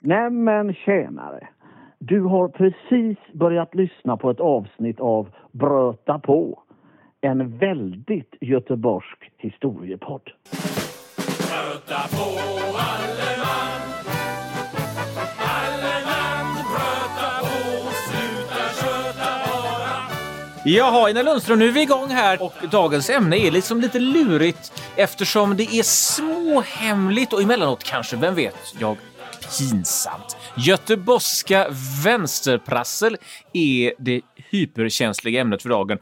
Nämen tjänare! Du har precis börjat lyssna på ett avsnitt av Bröta på. En väldigt göteborgsk historiepodd. Jaha, Ina Lundström, nu är vi igång här och dagens ämne är liksom lite lurigt eftersom det är småhemligt och emellanåt kanske, vem vet, jag pinsamt. Göteborgska vänsterprassel är det hyperkänsliga ämnet för dagen.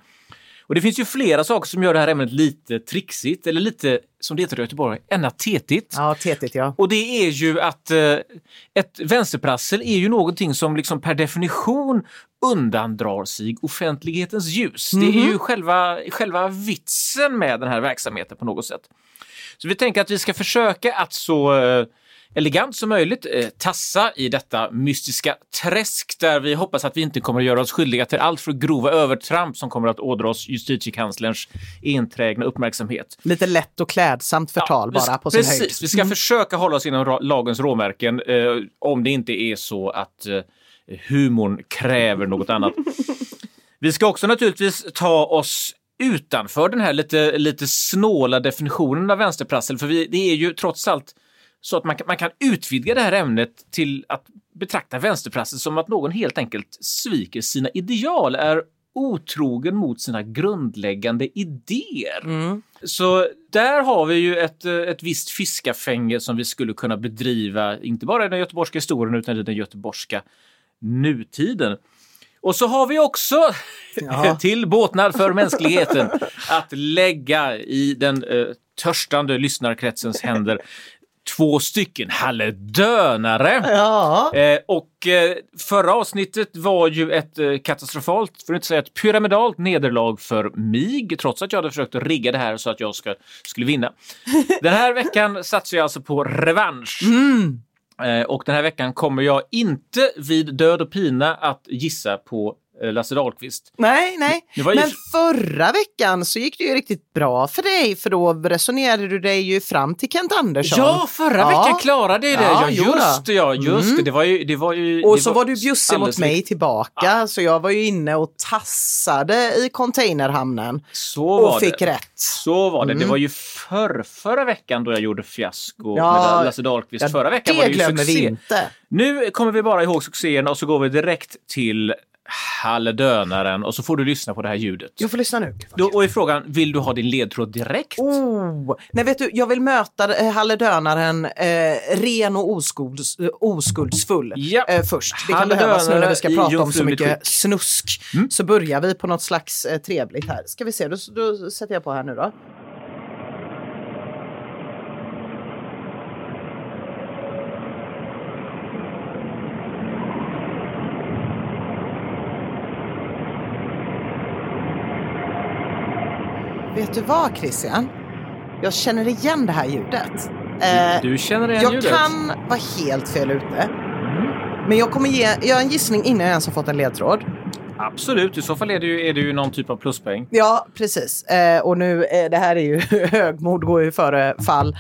Och det finns ju flera saker som gör det här ämnet lite trixigt eller lite, som det heter i Göteborg, ända tetigt. Ja, tetigt ja. Och det är ju att eh, ett vänsterprassel är ju någonting som liksom per definition undandrar sig offentlighetens ljus. Det är ju själva, själva vitsen med den här verksamheten på något sätt. Så vi tänker att vi ska försöka att så eh, elegant som möjligt eh, tassa i detta mystiska träsk där vi hoppas att vi inte kommer att göra oss skyldiga till allt för grova övertramp som kommer att ådra oss justitiekanslerns enträgna uppmärksamhet. Lite lätt och klädsamt förtal Ja, bara på sin Precis, höjd. vi ska försöka hålla oss inom lagens råmärken eh, om det inte är så att eh, humorn kräver något annat. Vi ska också naturligtvis ta oss utanför den här lite, lite snåla definitionen av vänsterprassel, för vi, det är ju trots allt så att man kan, man kan utvidga det här ämnet till att betrakta vänsterprassel som att någon helt enkelt sviker sina ideal, är otrogen mot sina grundläggande idéer. Så där har vi ju ett, ett visst fiskafänge som vi skulle kunna bedriva, inte bara i den göteborgska historien utan i den göteborgska nutiden. Och så har vi också, till båtnad för mänskligheten, att lägga i den eh, törstande lyssnarkretsens händer två stycken halledönare. Ja. Eh, och eh, förra avsnittet var ju ett eh, katastrofalt, för att inte säga ett pyramidalt nederlag för mig, trots att jag hade försökt rigga det här så att jag ska, skulle vinna. Den här veckan satsar jag alltså på revansch. Eh, och den här veckan kommer jag inte vid död och pina att gissa på Lasse Dahlqvist. Nej, nej. Var ju- Men förra veckan så gick det ju riktigt bra för dig för då resonerade du dig ju fram till Kent Andersson. Ja, förra Ja. veckan klarade jag det. Ja, Ja, just det. Ja, just det. Det var ju... Det var ju Och det så var du bjussig mot mig tillbaka så jag var ju inne och tassade i containerhamnen Så och var fick det. rätt. Så var det. Det var ju för, förra veckan då jag gjorde fiasko Ja, med Lasse Dahlqvist. Ja, förra veckan det var det ju glömmer succé. vi inte. Nu kommer vi bara ihåg succéerna och så går vi direkt till Halledönaren och så får du lyssna på det här ljudet. Jag får lyssna nu. Då, och är frågan, vill du ha din ledtråd direkt? Oh. Nej, vet du, jag vill möta eh, halledönaren eh, ren och oskulds, eh, oskuldsfull Ja. eh, först. Det kan behövas nu när vi ska i prata om så mycket snusk. Mm. Så börjar vi på något slags eh, trevligt här. Ska vi se, då, då sätter jag på här nu då. Du vad Christian? Jag känner igen det här ljudet. Eh, Du känner igen jag ljudet? kan vara helt fel ute. Men jag kommer ge, göra en gissning innan jag ens har fått en ledtråd. Absolut, i så fall är det ju, är det ju någon typ av pluspoäng. Ja, precis. Eh, och nu, eh, det här är ju högmod går ju före fall.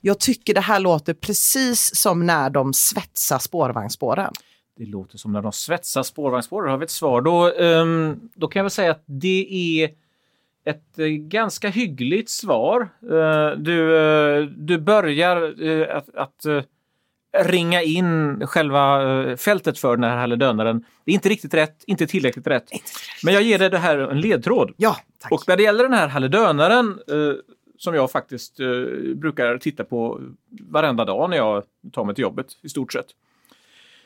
Jag tycker det här låter precis som när de svetsar spårvagnsspåren. Det låter som när de svetsar spårvagnsspår. Har vi ett svar? Då, ehm, då kan jag väl säga att det är ett eh, ganska hyggligt svar. Eh, du, eh, du börjar att, att ringa in själva fältet för den här halledönaren. Det är inte riktigt rätt, inte tillräckligt rätt. Men jag ger dig det här en ledtråd. Ja, tack. Och när det gäller den här halledönaren som jag faktiskt brukar titta på varenda dag när jag tar mig till jobbet i stort sett.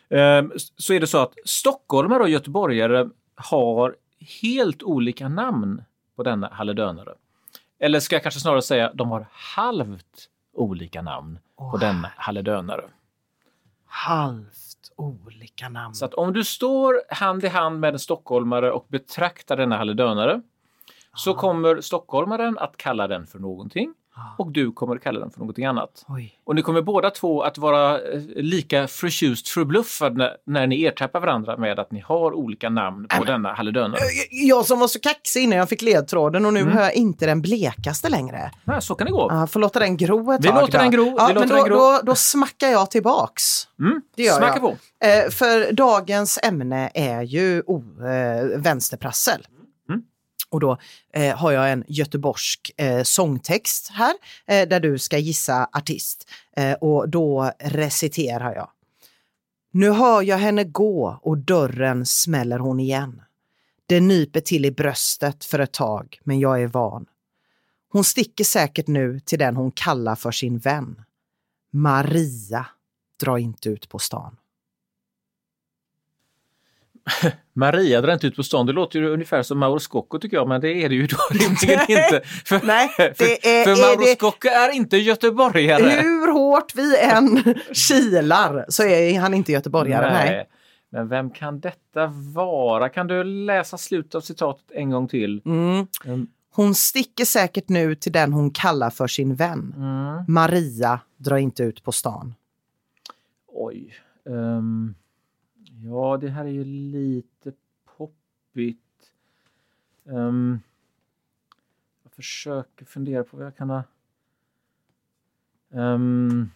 Eh, så är det så att stockholmare och göteborgare har helt olika namn på denna halledönare. Eller ska jag kanske snarare säga de har halvt olika namn på denna halledönare. Halvt olika namn. Så att om du står hand i hand med en stockholmare och betraktar denna halledönare så kommer stockholmaren att kalla den för någonting och du kommer att kalla den för någonting annat. Oj. Och ni kommer båda två att vara eh, lika förtjust förbluffade när, ni ertappar varandra med att ni har olika namn på denna halledönare. Jag som var så kaxig innan jag fick ledtråden och nu Mm. hör jag inte den blekaste längre. Nej, så kan det gå. Ja, får låta den gro ett Vi tag. låter då. den gro, Ja, vi låter då, den gro. Då, då smackar jag tillbaks. Mm. Det gör Smacka jag. på. Eh, för dagens ämne är ju oh, eh, vänsterprassel. Och då eh, har jag en göteborgsk eh, sångtext här eh, där du ska gissa artist. Eh, och då reciterar jag. Nu hör jag henne gå och dörren smäller hon igen. Det nyper till i bröstet för ett tag, men jag är van. Hon sticker säkert nu till den hon kallar för sin vän. Maria, dra inte ut på stan. Maria drar inte ut på stan. Det låter ju ungefär som Mauro Scocco tycker jag, men det är det ju då rimligen inte. För, Nej, det för, är- för är Mauro det- Scocco är inte göteborgare. Hur hårt vi än kilar så är han inte göteborgare. Nej. Men vem kan detta vara? Kan du läsa slutet av citatet en gång till? Mm. Mm. Hon sticker säkert nu till den hon kallar för sin vän. Mm. Maria, dra inte ut på stan. Oj. Ehm, ja, det här är ju lite poppigt. Ehm, jag försöker fundera på vad jag kan ha... Ehm,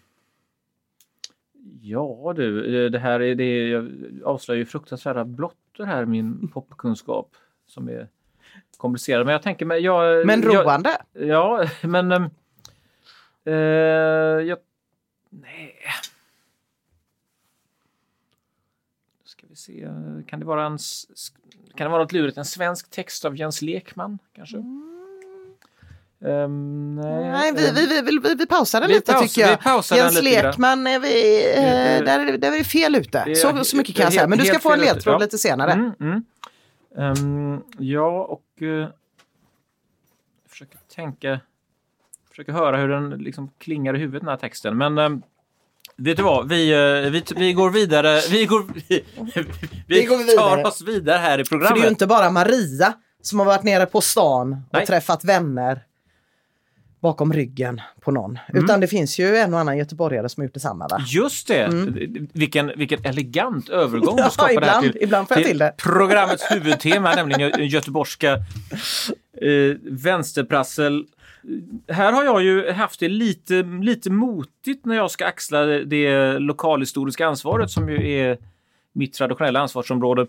ja du, eh, det här är det jag avslöjar ju fruktansvärda blottor här min popkunskap som är komplicerad. Men jag tänker mig... Jag, Men jag, roande. Ja, men... ehm, eh, jag, nej. Då ska vi se. Kan det vara en... Kan det vara något lurigt? En svensk text av Jens Lekman kanske? Ehm, nej, Nej, vi, ehm, vi, vi, vi, vi, pausar den lite paus- tycker jag. vi pausar Jens. Lekman, är vi, eh, där, är- där är vi fel ute. det Så, så mycket kan jag säga. Men du ska få en ledtråd ja. lite senare. Mm, mm. Ehm, ja, och uh, jag försöker tänka, försöker höra hur den liksom klingar i huvudet den här texten. Men ehm, vet du vad, vi, eh, vi, vi går vidare. Vi, går, vi, vi, går tar vidare. oss vidare här i För det programmet. är ju inte bara Maria som har varit nere på stan och Nej. träffat vänner bakom ryggen på någon. Mm. Utan det finns ju en och annan göteborgare som har gjort detsamma. Va? Just det! Vilken, vilken elegant övergång du Mm. Ja, skapade här ibland- till, ibland får jag till det. programmets huvudtema, nämligen gö- göteborgska eh, vänsterprassel. Här har jag ju haft det lite, lite motigt när jag ska axla det lokalhistoriska ansvaret som ju är mitt traditionella ansvarsområde.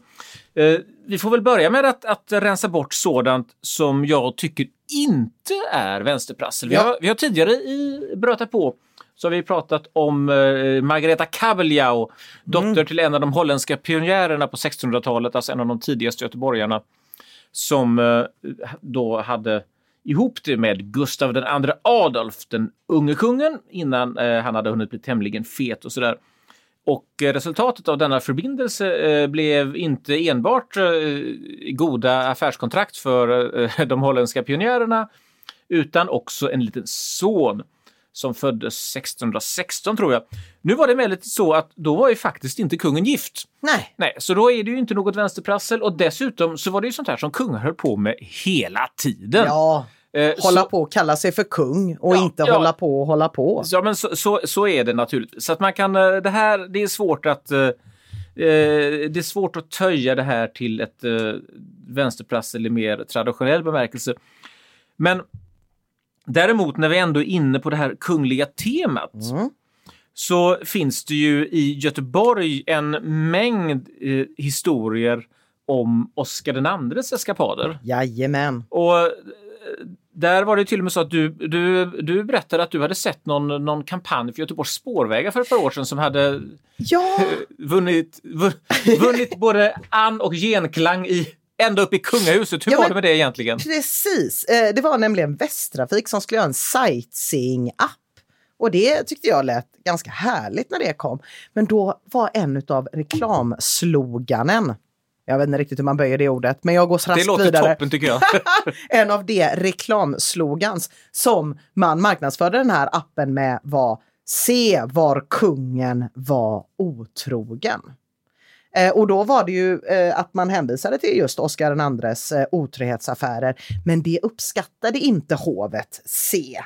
Eh, vi får väl börja med att, att rensa bort sådant som jag tycker inte är vänsterprassel. Vi, Ja. har, vi har tidigare i Bröta på så har vi pratat om eh, Margareta Kabeljau, dotter till en av de holländska pionjärerna på 1600-talet, alltså en av de tidigaste göteborgarna, som eh, då hade ihop det med Gustav den andra Adolf, den unge kungen, innan eh, han hade hunnit bli tämligen fet och sådär. Och eh, resultatet av denna förbindelse eh, blev inte enbart eh, goda affärskontrakt för de holländska pionjärerna utan också en liten son som föddes 1616 tror jag. Nu var det emellertid så att då var ju faktiskt inte kungen gift. Nej, Nej, så då är det ju inte något vänsterprassel och dessutom så var det ju sånt här som kungar höll på med hela tiden. ja. Eh, Hålla så- på och kalla sig för kung och Ja, inte ja. hålla på och hålla på. Ja, men så, så, så är det naturligtvis. Så att man kan, eh, det här, det är svårt att eh, eh, det är svårt att töja det här till ett eh, vänsterprassel i mer traditionell bemärkelse. Men däremot när vi ändå är inne på det här kungliga temat Mm. så finns det ju i Göteborg en mängd eh, historier om Oscar den andres eskapader. Jajamän. Och där var det till och med så att du, du, du berättade att du hade sett någon, någon kampanj för Göteborgs spårvägar för ett par år sedan som hade Ja, vunnit, vun- vunnit både an och genklang i, ända upp i kungahuset. Hur Ja, var men- det med det egentligen? precis. Eh, Det var nämligen Västtrafik som skulle göra en sightseeing-app. Och det tyckte jag lät ganska härligt när det kom. Men då var en av reklamsloganen, jag vet inte riktigt hur man böjer det ordet, men jag går Det raskt låter vidare. toppen tycker jag. en av de reklamslogans som man marknadsförde den här appen med var Se var kungen var otrogen. Eh, och då var det ju eh, att man hänvisade till just Oscar IIs eh, otrohetsaffärer. Men det uppskattade inte hovet se.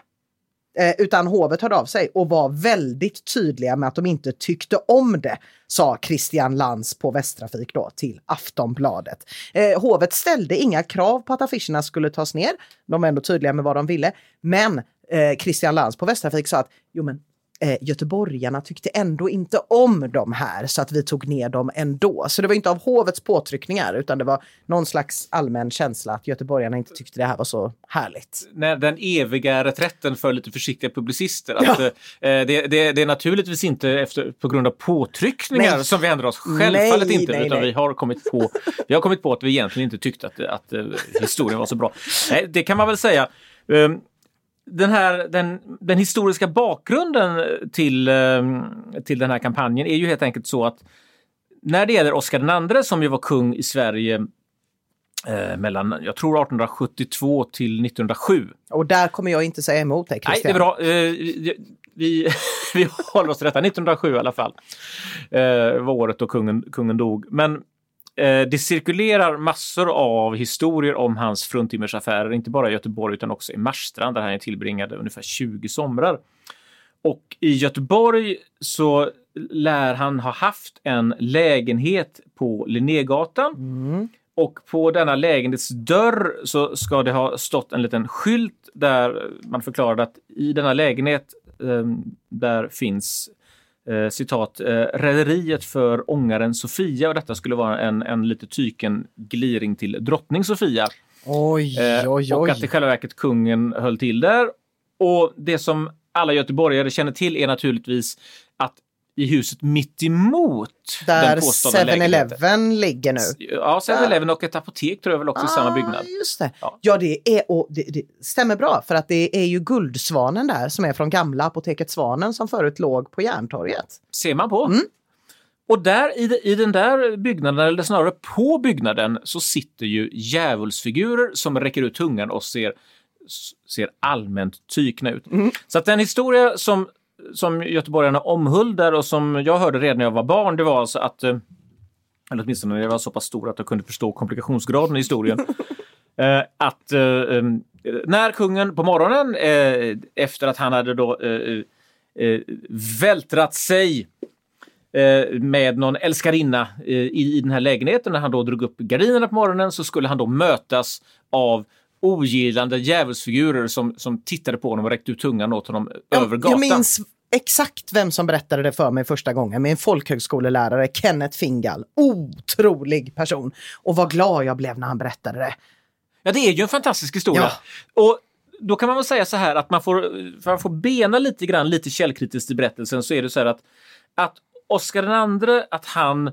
Eh, utan hovet hörde av sig och var väldigt tydliga med att de inte tyckte om det, sa Christian Lantz på Västtrafik då till Aftonbladet. Eh, hovet ställde inga krav på att affischerna skulle tas ner. De var ändå tydliga med vad de ville. Men eh, Christian Lantz på Västtrafik sa att jo men eh, göteborgarna tyckte ändå inte om de här så att vi tog ner dem ändå. Så det var inte av hovets påtryckningar utan det var någon slags allmän känsla att göteborgarna inte tyckte det här var så härligt. När den eviga reträtten för lite försiktiga publicister. Att, eh, det, det, det är naturligtvis inte efter, på grund av påtryckningar Nej. som vi ändrar oss. Självfallet Nej, inte. nej, utan nej. vi har, kommit på, vi har kommit på att vi egentligen inte tyckte att, att eh, historien var så bra. Nej, det kan man väl säga. Um, den, här, den, den historiska bakgrunden till, um, till den här kampanjen är ju helt enkelt så att när det gäller Oscar II som ju var kung i Sverige eh, mellan, jag tror 1872 till 1907. Och där kommer jag inte säga emot dig Nej, det är Christian. bra. Eh, vi, vi håller oss till detta. 1907 i alla fall eh, var året då kungen, kungen dog. Men eh, det cirkulerar massor av historier om hans fruntimmersaffärer, inte bara i Göteborg utan också i Marstrand där han tillbringade ungefär 20 somrar. Och i Göteborg så lär han ha haft en lägenhet på Linnégatan. Och på denna lägenhetsdörr så ska det ha stått en liten skylt där man förklarade att i denna lägenhet eh, där finns eh, citat eh, Rederiet för ångaren Sofia och detta skulle vara en, en lite tyken gliring till drottning Sofia. Oj, Eh, oj, Och oj. att i själva verket kungen höll till där. Och det som alla göteborgare känner till är naturligtvis att i huset mitt emot Där den påstådda lägenheten. 7-Eleven ligger nu. Ja, 7-Eleven och ett apotek tror jag väl också i samma byggnad. Ah, just det. Ja. Ja, det, är, och det, det stämmer bra för att det är ju Guldsvanen där som är från gamla apoteket Svanen som förut låg på Järntorget. Ser man på. Mm. Och där i, i den där byggnaden, eller snarare på byggnaden, så sitter ju djävulsfigurer som räcker ut tungan och ser, ser allmänt tykna ut. Mm. Så att den historia som, som göteborgarna omhuldar och som jag hörde redan när jag var barn, det var alltså att eh, eller åtminstone när jag var så pass stor att jag kunde förstå komplikationsgraden i historien. eh, att eh, när kungen på morgonen, efter att han hade då vältrat sig med någon älskarinna i, i den här lägenheten, när han då drog upp gardinerna på morgonen så skulle han då mötas av ogillande djävulsfigurer som, som tittade på honom och räckte ut tungan åt honom över gatan. Jag minns exakt vem som berättade det för mig första gången. Min folkhögskolelärare Kenneth Fingal. Otrolig person. Och vad glad jag blev när han berättade det. Ja, det är ju en fantastisk historia. Och då kan man väl säga så här att man får, för man får bena lite grann, lite källkritiskt i berättelsen, så är det så här att, att Oscar II, att han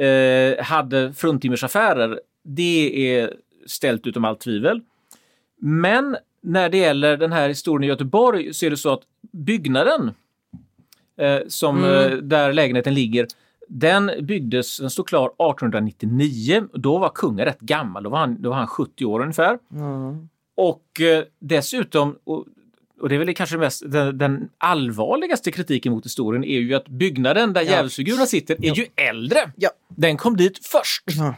eh, hade fruntimmersaffärer, det är ställt utom allt tvivel. Men när det gäller den här historien i Göteborg så är det så att byggnaden eh, som, eh, där lägenheten ligger, den byggdes, den stod klar 1899. Då var kungen rätt gammal, då var han, då var han 70 år ungefär. Och eh, dessutom, och, och det är väl kanske mest, den, den allvarligaste kritiken mot historien är ju att byggnaden där djävulsfigurerna sitter är ju äldre. Ja. Den kom dit först. Ja.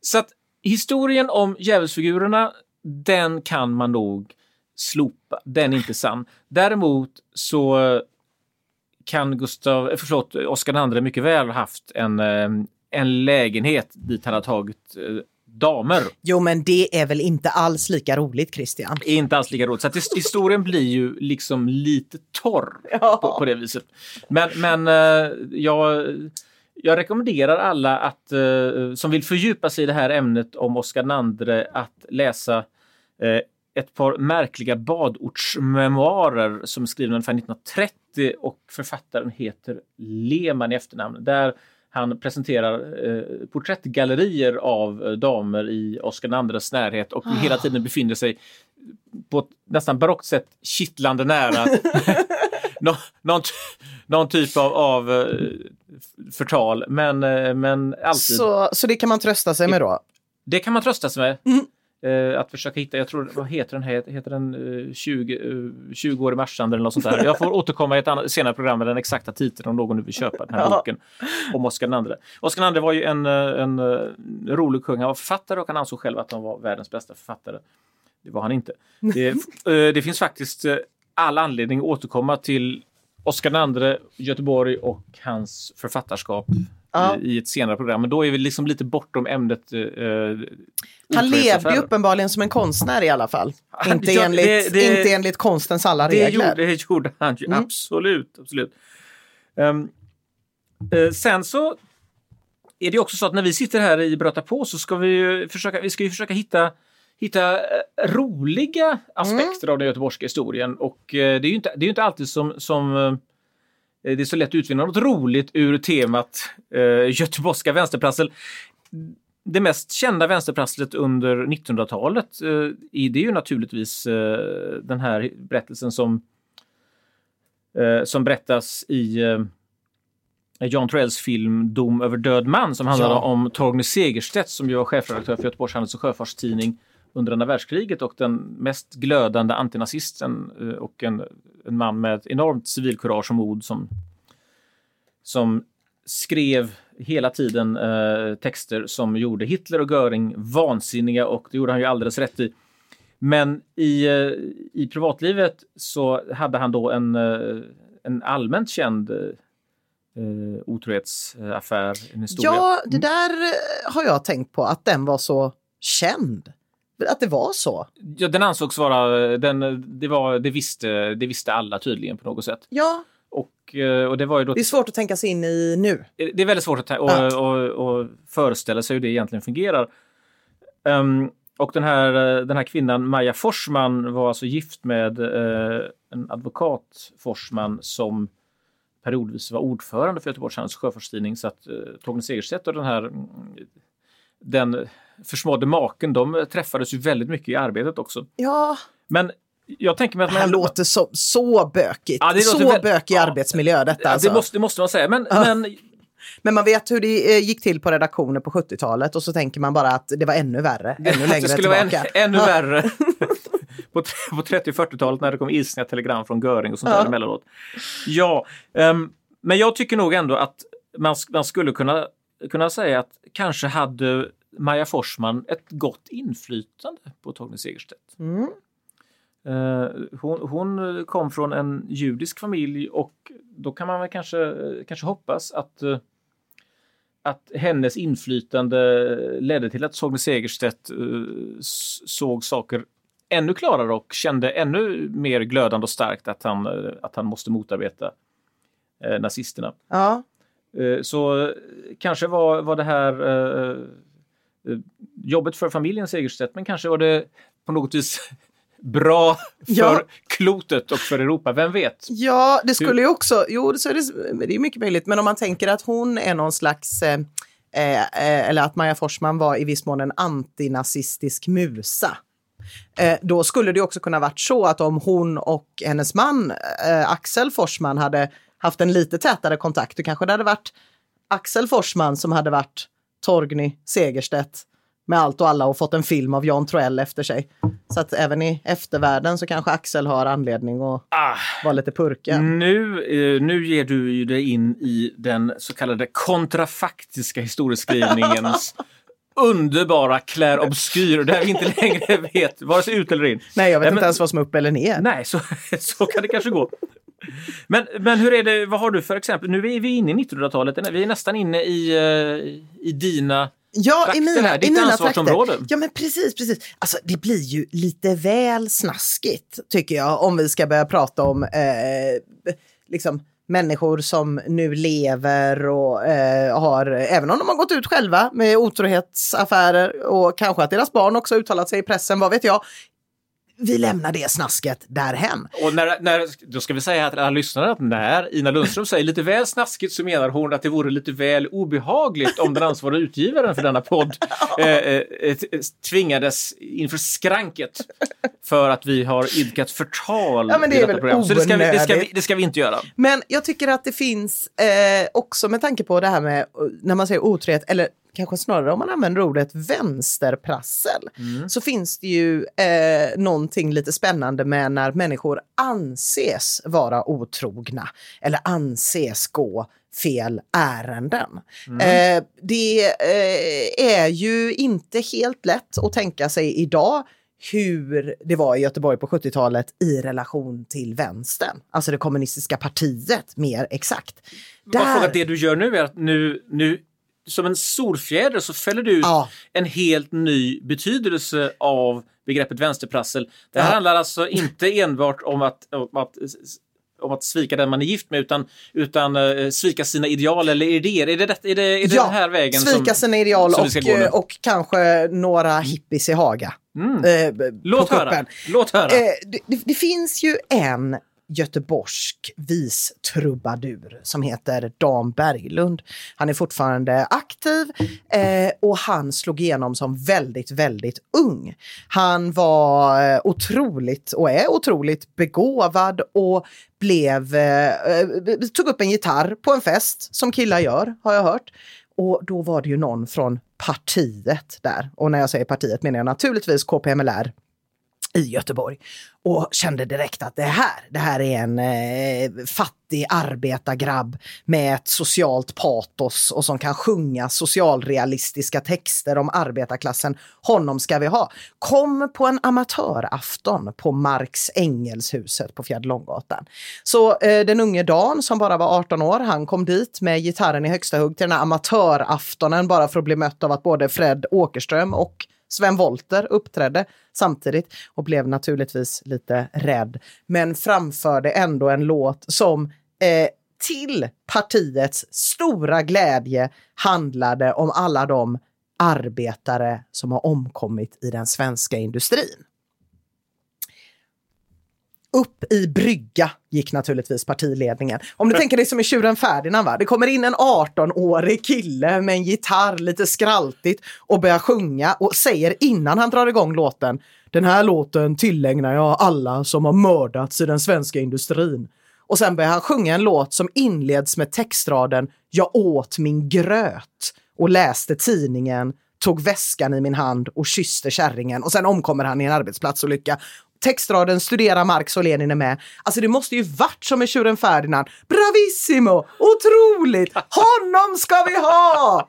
Så att historien om djävulsfigurerna, den kan man nog slopa. Den är inte sann. Däremot så kan Gustav, eh, förlåt, Oscar II mycket väl ha haft en, eh, en lägenhet dit han har tagit eh, damer. Jo, men det är väl inte alls lika roligt Christian? inte alls lika roligt. Så historien blir ju liksom lite torr Ja. på, på det viset. Men, men jag, jag rekommenderar alla att, eh, som vill fördjupa sig i det här ämnet om Oscar II att läsa eh, ett par märkliga badortsmemoarer som är skrivna ungefär 1930 och författaren heter Lehmann i efternamn. Där han presenterar eh, porträttgallerier av eh, damer i Oscar IIs närhet och Ah. hela tiden befinner sig på ett nästan barockt sätt kittlande nära nå, någon, någon typ av, av eh, förtal. Men, eh, men alltid. Så, så det kan man trösta sig med då? Det kan man trösta sig med. Mm. Eh, att försöka hitta, jag tror, vad heter den? här? Heter den eh, 20, eh, 20 år i Marstrand eller något sånt där? Jag får återkomma i ett annat, senare program med den exakta titeln om någon nu vill köpa den här Ja. boken om Oscar II. Oscar II var ju en, en, rolig kung. Han var författare och han ansåg själv att han var världens bästa författare. Det var han inte. Det, det finns faktiskt all anledning att återkomma till Oscar II, Göteborg och hans författarskap Ja. i, i ett senare program. Men då är vi liksom lite bortom ämnet eh, Han levde ju uppenbarligen som en konstnär i alla fall. Inte, Ja, enligt, det- det- inte enligt konstens alla Det regler. gjorde, det gjorde han ju, Mm. absolut. absolut. Ehm, eh, sen så är det också så att när vi sitter här i Bröta på så ska vi försöka, vi ska ju försöka hitta, hitta eh, roliga aspekter av den göteborgska historien. Och eh, det är ju inte, det är inte alltid som, som eh, det är så lätt att utvinna något roligt ur temat eh, göteborgska vänsterprassel. Det mest kända vänsterprasslet under 1900-talet eh, är ju naturligtvis den här berättelsen som, som berättas i Jan Troells film Dom över död man som handlar Ja. om Torgny Segerstedt som ju var chefredaktör för Göteborgs Handels och Sjöfartstidning under andra världskriget och den mest glödande antinazisten eh, och en, en man med ett enormt civilkurage och mod som, som skrev hela tiden eh, texter som gjorde Hitler och Göring vansinniga och det gjorde han ju alldeles rätt i. Men i, eh, i privatlivet så hade han då en, eh, en allmänt känd eh, eh, otrohetsaffär, en historia. Ja, det där eh, har jag tänkt på, att den var så känd. Att det var så. Ja, den ansågs vara, den, det, var, det, visste, det visste alla tydligen på något sätt. Ja, Och, eh, och det var ju då det är svårt att tänka sig in i nu. det är väldigt svårt att och, Ja. och, och föreställa sig hur det egentligen fungerar. Ehm, och den här, eh, den här kvinnan, Maja Forsman, var alltså gift med eh, en advokat, Forsman, som periodvis var ordförande för Göteborgs Handels Sjöfartstidning. Så att eh, Torgny Segerstedt och den här mm, den försmådde maken, de träffades ju väldigt mycket i arbetet också. Ja, Men jag tänker mig att man det ändå- låter så, så bökigt. Ja, så väl- bökig Ja. arbetsmiljö detta. Ja, Alltså. det, måste, det måste man säga. Men, Ja. men Men man vet hur det eh, gick till på redaktioner på 70-talet och så tänker man bara att det var ännu värre, ännu längre det skulle vara än, tillbaka. ännu värre på, på 30 och 40-talet när det kom ilskna telegram från Göring och sånt där emellanåt. Ja, ehm, men jag tycker nog ändå att man, man skulle kunna, kunna säga att kanske hade Maja Forsman ett gott inflytande på Torgny Segerstedt. Mm. Eh, hon, hon kom från en judisk familj och då kan man väl kanske, kanske hoppas att, eh, att hennes inflytande ledde till att Torgny Segerstedt eh, såg saker ännu klarare och kände ännu mer glödande och starkt att han, att han måste motarbeta nazisterna. Ja. Eh, Så eh, kanske var, var det här eh, jobbet för familjen Segerstedt, men kanske var det på något vis bra för Ja. klotet och för Europa. Vem vet? Ja, det skulle ju också, jo så är det, det är mycket möjligt, men om man tänker att hon är någon slags, eh, eh, eller att Maja Forsman var i viss mån en antinazistisk musa. Eh, då skulle det också kunna varit så att om hon och hennes man Axel Forsman hade haft en lite tätare kontakt, då kanske det hade varit Axel Forsman som hade varit Torgny Segerstedt med allt och alla och fått en film av Jan Troell efter sig. Så att även i eftervärlden så kanske Axel har anledning att Ah, vara lite purken. nu, eh, nu ger du ju dig in i den så kallade kontrafaktiska historieskrivningens underbara clair obscur där vi inte längre vet vare sig ut eller in. Nej, jag vet Nej, inte men- ens vad som är upp eller ner. Nej, så, så kan det kanske gå. Men, men hur är det, vad har du för exempel? Nu är vi inne i 1900-talet, vi är nästan inne i, eh, i dina Ja, i trakter mina, här, i ditt mina ansvarsområde. Ja, men precis, precis. Alltså, det blir ju lite väl snaskigt, tycker jag, om vi ska börja prata om eh, liksom människor som nu lever och eh, har, även om de har gått ut själva med otrohetsaffärer och kanske att deras barn också uttalat sig i pressen, vad vet jag. Vi lämnar det snasket därhen. Och när, när, då ska vi säga att alla lyssnare att när Ina Lundström säger lite väl snaskigt så menar hon att det vore lite väl obehagligt om den ansvariga utgivaren för denna podd eh, eh, tvingades inför skranket för att vi har idkat förtal Ja, men det i är detta väl program. Så det ska, vi, det, ska vi, det ska vi inte göra. Men jag tycker att det finns eh, också med tanke på det här med eh, när man säger otrohet, eller kanske snarare om man använder ordet vänsterprassel, så finns det ju eh, någonting lite spännande med när människor anses vara otrogna eller anses gå fel ärenden. Eh, det eh, är ju inte helt lätt att tänka sig idag hur det var i Göteborg på 70-talet i relation till vänstern, alltså det kommunistiska partiet mer exakt. Bara fråga att det du gör nu är att nu, nu som en solfjäder så fäller du ut Ja. en helt ny betydelse av begreppet vänsterprassel. Det här Ja. handlar alltså inte enbart om att, om att om att svika den man är gift med utan, utan uh, svika sina ideal eller idéer. Är det, det, är det, är det den här vägen svika som, sina ideal som och, eh, och kanske några hippies i Haga. Eh, b- Låt höra! Låt höra! Eh, det, det finns ju en göteborgsk vistrubadur som heter Dan Berglund. Han är fortfarande aktiv eh, och han slog igenom som väldigt, väldigt ung. Han var eh, otroligt och är otroligt begåvad och blev, eh, eh, tog upp en gitarr på en fest som killar gör, har jag hört. Och då var det ju någon från partiet där. Och när jag säger partiet menar jag naturligtvis KPMLR i Göteborg och kände direkt att det här, det här är en eh, fattig arbetargrabb med ett socialt patos och som kan sjunga socialrealistiska texter om arbetarklassen. Honom ska vi ha. Kom på en amatörafton på Marx Engelshuset på Fjärde Långgatan. Så eh, den unge Dan som bara var 18 år, han kom dit med gitarren i högsta hugg till den här amatöraftonen bara för att bli mött av att både Fred Åkerström och Sven Wollter uppträdde samtidigt och blev naturligtvis lite rädd, men framförde ändå en låt som eh, till partiets stora glädje handlade om alla de arbetare som har omkommit i den svenska industrin. Upp i brygga gick naturligtvis partiledningen. Om du tänker dig som i Tjuren Ferdinand, va? det kommer in en 18-årig kille med en gitarr lite skraltigt och börjar sjunga och säger innan han drar igång låten den här låten tillägnar jag alla som har mördats i den svenska industrin. Och sen börjar han sjunga en låt som inleds med textraden Jag åt min gröt och läste tidningen, tog väskan i min hand och kysste kärringen och sen omkommer han i en arbetsplatsolycka. Textraden Studera Marx och Lenin är med. Alltså det måste ju varit som med Tjuren Ferdinand. Bravissimo! Otroligt! Honom ska vi ha!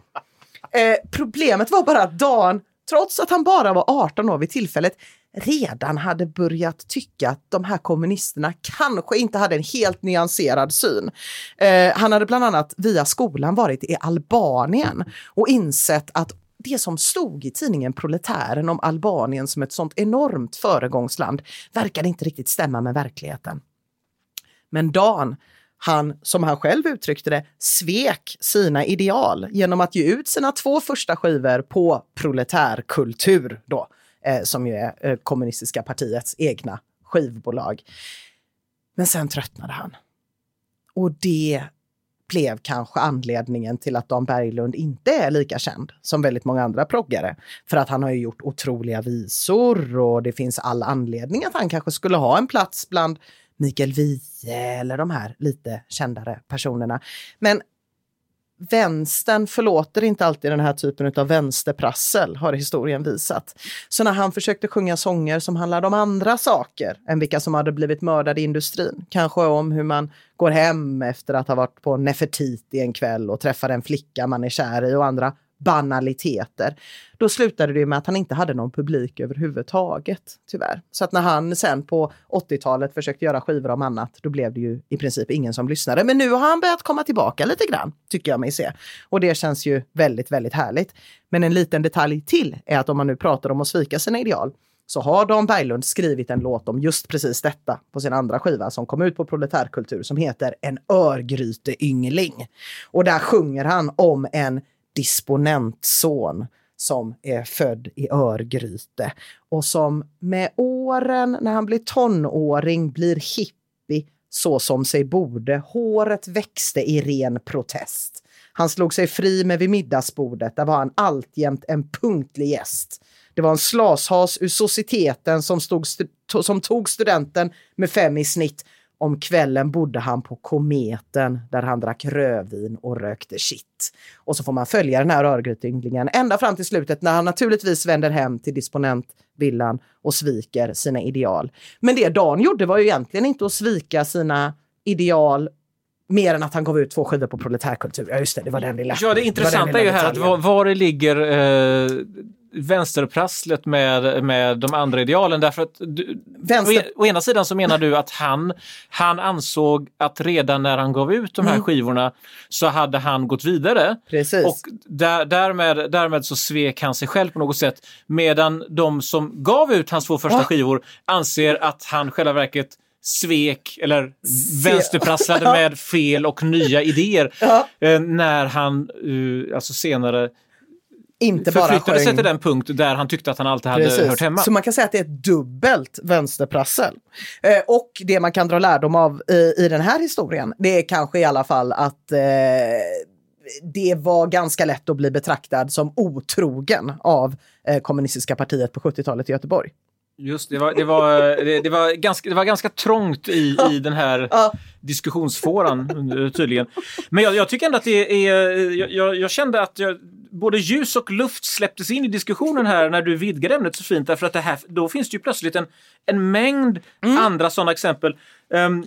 Eh, problemet var bara att Dan, trots att han bara var 18 år vid tillfället, redan hade börjat tycka att de här kommunisterna kanske inte hade en helt nyanserad syn. Eh, han hade bland annat via skolan varit i Albanien och insett att det som stod i tidningen Proletären om Albanien som ett sånt enormt föregångsland verkade inte riktigt stämma med verkligheten. Men Dan, han, som han själv uttryckte det, svek sina ideal genom att ge ut sina två första skivor på proletärkultur då, eh, som ju är eh, kommunistiska partiets egna skivbolag. Men sen tröttnade han. Och det blev kanske anledningen till att Dan Berglund inte är lika känd som väldigt många andra proggare. För att han har ju gjort otroliga visor och det finns all anledning att han kanske skulle ha en plats bland Mikael Wiehe eller de här lite kändare personerna. Men vänstern förlåter inte alltid den här typen av vänsterprassel, har historien visat. Så när han försökte sjunga sånger som handlade om andra saker än vilka som hade blivit mördade i industrin, kanske om hur man går hem efter att ha varit på Nefertiti en kväll och träffar en flicka man är kär i och andra banaliteter. Då slutade det med att han inte hade någon publik överhuvudtaget, tyvärr. Så att när han sen på 80-talet försökte göra skivor om annat, då blev det ju i princip ingen som lyssnade. Men nu har han börjat komma tillbaka lite grann, tycker jag mig se. Och det känns ju väldigt, väldigt härligt. Men en liten detalj till är att om man nu pratar om att svika sina ideal, så har Dan Berglund skrivit en låt om just precis detta på sin andra skiva som kom ut på Proletärkultur som heter En örgryteyngling. Och där sjunger han om en disponentson som är född i Örgryte och som med åren när han blir tonåring blir hippie så som sig borde. Håret växte i ren protest. Han slog sig fri med vid middagsbordet. Där var han alltjämt en punktlig gäst. Det var en slashas ur societeten som, stod som tog studenten med fem i snitt. Om kvällen bodde han på Kometen där han drack rödvin och rökte shit. Och så får man följa den här örgryteynglingen ända fram till slutet när han naturligtvis vänder hem till disponentvillan och sviker sina ideal. Men det Dan gjorde var ju egentligen inte att svika sina ideal Mer än att han gav ut två skivor på proletärkultur. Ja just det, det var den lilla Ja, det intressanta det är ju här att var, var det ligger eh, vänsterprasslet med, med de andra idealen. Därför att du, Vänster... å, å, ena sidan så menar du att han, han ansåg att redan när han gav ut de här mm. skivorna så hade han gått vidare. Precis. Och där, därmed, därmed så svek han sig själv på något sätt. Medan de som gav ut hans två första ja. skivor anser att han själva verket svek eller vänsterprasslade med fel och nya idéer ja. Eh, när han uh, alltså senare inte bara förflyttade sig till den punkt där han tyckte att han alltid hade Precis. hört hemma. Så man kan säga att det är ett dubbelt vänsterprassel. Eh, och det man kan dra lärdom av i, i den här historien, det är kanske i alla fall att eh, det var ganska lätt att bli betraktad som otrogen av eh, kommunistiska partiet på 70-talet i Göteborg. Just det, var, det, var, det, det, var ganska, det var ganska trångt i, i den här ja. diskussionsfåran tydligen. Men jag, jag, tycker ändå att det är... Jag, jag kände att jag, både ljus och luft släpptes in i diskussionen här när du vidgade ämnet så fint därför att det här, då finns det ju plötsligt en, en mängd mm. andra sådana exempel. Um,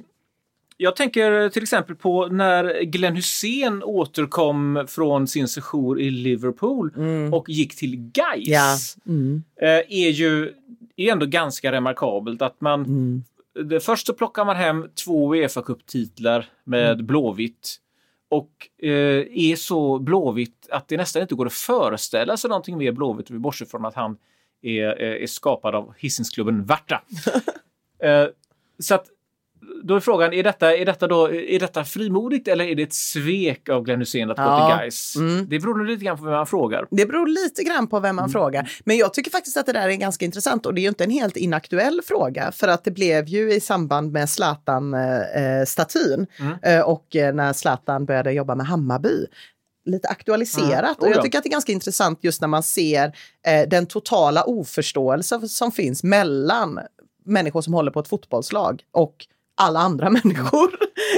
jag tänker till exempel på när Glenn Hussein återkom från sin session i Liverpool mm. och gick till Gais. Ja. Mm. Är ju är ändå ganska remarkabelt att man mm. det, Först så plockar man hem två Uefa Cup-titlar med mm. Blåvitt och eh, är så blåvitt att det nästan inte går att föreställa sig någonting mer blåvitt, bortsett från att han är, är skapad av Hisingsklubben Värta. eh, så att då är frågan, är detta, är, detta då, är detta frimodigt eller är det ett svek av Glenn Hysén att ja. gå till Gais? Mm. Det beror lite grann på vem man frågar. Det beror lite grann på vem man mm. frågar. Men jag tycker faktiskt att det där är ganska intressant och det är ju inte en helt inaktuell fråga för att det blev ju i samband med Zlatan-statyn eh, mm. eh, och eh, när Zlatan började jobba med Hammarby lite aktualiserat. Mm. Oh, och jag tycker att det är ganska intressant just när man ser eh, den totala oförståelse som finns mellan människor som håller på ett fotbollslag och alla andra människor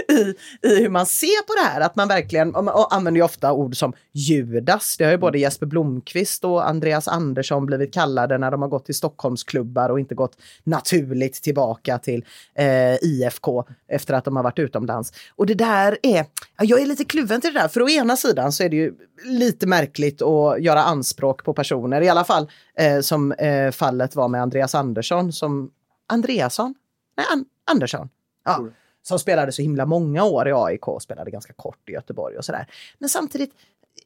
i, i hur man ser på det här. Att man verkligen och använder ju ofta ord som Judas. Det har ju både. Jesper Blomqvist och Andreas Andersson blivit kallade när de har gått till Stockholmsklubbar och inte gått naturligt tillbaka till eh, IFK efter att de har varit utomlands. Och det där är, jag är lite kluven till det där, för å ena sidan så är det ju lite märkligt att göra anspråk på personer, i alla fall eh, som eh, fallet var med Andreas Andersson som Andreasson? Nej, An Andersson. Ja, som spelade så himla många år i AIK och spelade ganska kort i Göteborg och sådär. Men samtidigt,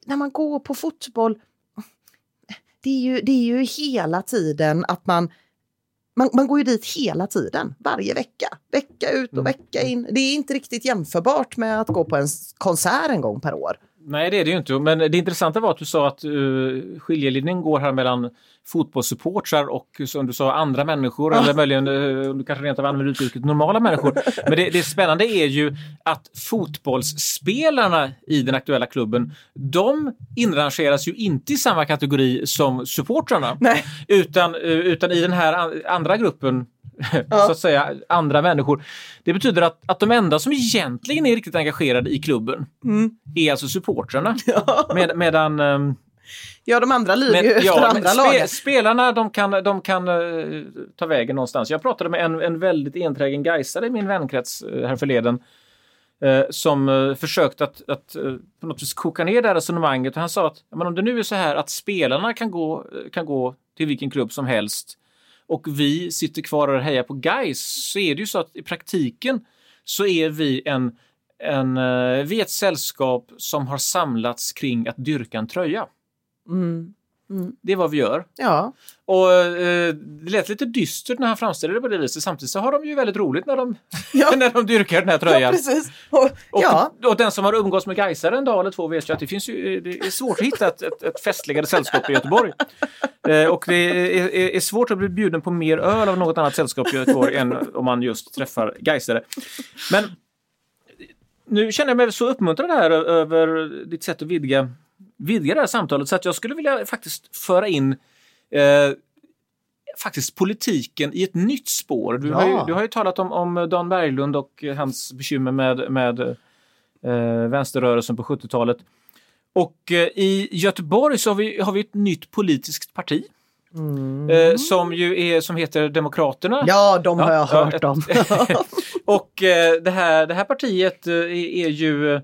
när man går på fotboll, det är ju, det är ju hela tiden att man man, man går ju dit hela tiden, varje vecka. Vecka ut och mm. vecka in. Det är inte riktigt jämförbart med att gå på en konsert en gång per år. Nej, det är det ju inte. Men det intressanta var att du sa att uh, skiljelinjen går här mellan fotbollssupportrar och som du sa andra människor eller möjligen, uh, du kanske rent av använder uttrycket normala människor. Men det, det spännande är ju att fotbollsspelarna i den aktuella klubben, de inrangeras ju inte i samma kategori som supportrarna. Nej. Utan, uh, utan i den här andra gruppen ja. så att säga, andra människor. Det betyder att, att de enda som egentligen är riktigt engagerade i klubben mm. är alltså supportrarna. Ja. Med, medan um, Ja, de andra lyder ju efter ja, andra spe, Spelarna de kan, de kan uh, ta vägen någonstans. Jag pratade med en, en väldigt enträgen Gaisare i min vänkrets uh, härförleden. Uh, som uh, försökte att, att på något vis koka ner det här resonemanget. Och han sa att men om det nu är så här att spelarna kan gå, kan gå till vilken klubb som helst och vi sitter kvar och hejar på guys så är det ju så att i praktiken så är vi en, en eh, vi är ett sällskap som har samlats kring att dyrka en tröja. Mm. Det är vad vi gör. Ja, Och eh, det lät lite dystert när han framställde det på det viset. Samtidigt så har de ju väldigt roligt när de, Ja. när de dyrkar den här ja tröjan. precis. Och, ja, och den som har umgås med Gaisare en dag eller två vet ju att det finns ju, det är svårt att hitta ett, ett, ett festligare sällskap i Göteborg. Eh, och det är, är, är svårt att bli bjuden på mer öl av något annat sällskap i Göteborg än om man just träffar Gaisare. Men nu känner jag mig så uppmuntrad här över ditt sätt att vidga, vidga det här samtalet så att jag skulle vilja faktiskt föra in eh, faktiskt politiken i ett nytt spår. Du, har, ju, Ja. du har ju talat om, om Dan Berglund och hans bekymmer med, med eh, vänsterrörelsen på 70-talet. Och eh, i Göteborg så har vi, har vi ett nytt politiskt parti. Eh, som ju är, som heter Demokraterna. ja, de har jag Ja, hört ett- om. och eh, det, här, det här partiet eh, är, är ju, eh,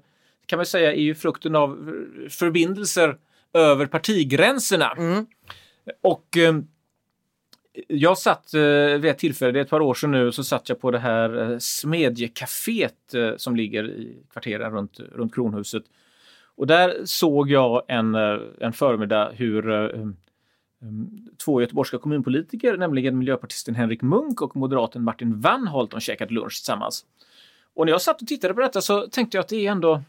kan man säga, är ju frukten av eh, förbindelser över partigränserna. Och eh, jag satt eh, vid ett tillfälle, det är ett par år sedan nu, så satt jag på det här eh, Smedjecaféet eh, som ligger i kvarteren runt, runt Kronhuset. Och där såg jag en, eh, en förmiddag hur eh, um, två göteborgska kommunpolitiker, nämligen miljöpartisten Henrik Munk och moderaten Martin Wannholt, de käkat lunch tillsammans. Och när jag satt och tittade på detta så tänkte jag att det är ändå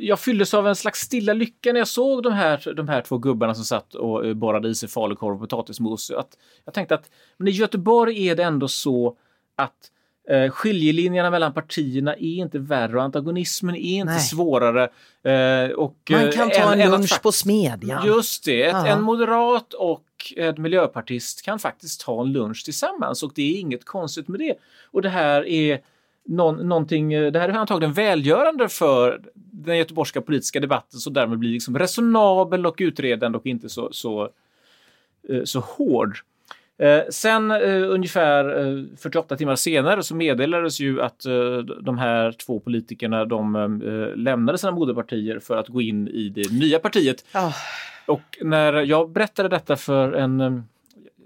jag fylldes av en slags stilla lycka när jag såg de här, de här två gubbarna som satt och eh, borrade i sig falukorv och potatismos. Att jag tänkte att men i Göteborg är det ändå så att eh, skiljelinjerna mellan partierna är inte värre och antagonismen är inte Nej. svårare. Eh, och, Man eh, kan ta än- en att lunch fakt- på Smedjan. Just det, ett, en moderat och en miljöpartist kan faktiskt ta en lunch tillsammans och det är inget konstigt med det. Och det här är någon, någonting, eh, det här är antagligen välgörande för den göteborgska politiska debatten så därmed blir liksom resonabel och utredande och inte så, så, eh, så hård. Eh, sen ungefär eh, 48 timmar senare så meddelades ju att de här två politikerna de lämnade sina moderpartier för att gå in i det nya partiet. Ah, Och när jag berättade detta för en,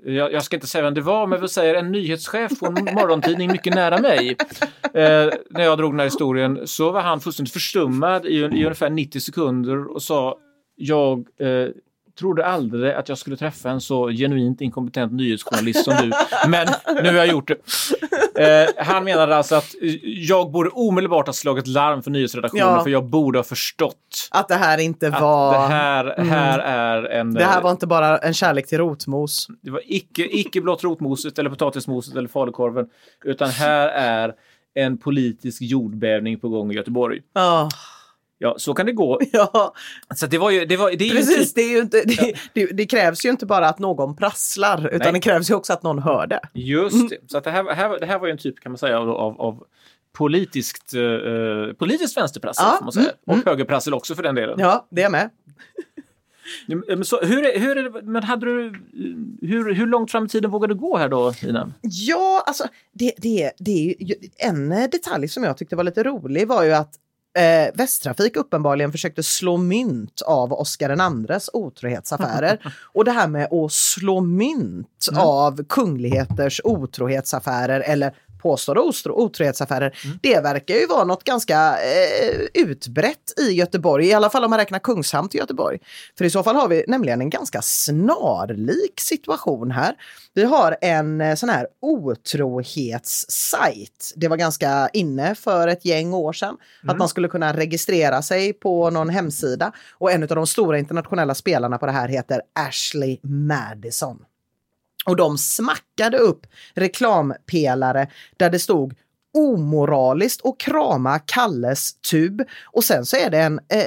jag, jag ska inte säga vem det var, men vi säger en nyhetschef på en morgontidning mycket nära mig. Eh, när jag drog den här historien så var han fullständigt förstummad i, i ungefär 90 sekunder och sa jag eh, trodde aldrig att jag skulle träffa en så genuint inkompetent nyhetsjournalist som du. Men nu har jag gjort det. Eh, han menade alltså att eh, jag borde omedelbart ha slagit larm för nyhetsredaktionen Ja. för jag borde ha förstått att det här inte var... det här, här är en... Det här var inte bara en kärlek till rotmos. det var icke, icke blott rotmoset eller potatismoset eller falukorven utan här är en politisk jordbävning på gång i Göteborg. Ja, Ja, så kan det gå. ja. Så det var ju, det var, det är ju precis. typ, Det, är ju inte, det, det, det krävs ju inte bara att någon prasslar, utan Nej. det krävs ju också att någon hör det. just det. Så att det, här, här, det här var ju en typ, kan man säga, av, av, av politiskt, eh, politiskt vänsterprassel, Ja, man säga. mm, Och högerprassel också för den delen. Ja, det är med. Men, så, hur, är, hur, är det, men hade du, hur, hur långt fram i tiden vågade du gå här då, Ina? Ja, alltså det, det, det är ju, en detalj som jag tyckte var lite rolig var ju att eh, Västtrafik uppenbarligen försökte slå mynt av Oscar IIs otrohetsaffärer. Och det här med att slå mynt av kungligheters otrohetsaffärer eller påstådda otrohetsaffärer, det verkar ju vara något ganska eh, utbrett i Göteborg, i alla fall om man räknar Kungshamn till Göteborg. För i så fall har vi nämligen en ganska snarlik situation här. Vi har en eh, sån här otrohetssajt. Det var ganska inne för ett gäng år sedan att man skulle kunna registrera sig på någon hemsida och en av de stora internationella spelarna på det här heter Ashley Madison. Och de smackade upp reklampelare där det stod omoraliskt och krama Kalles tub. Och sen så är det en eh,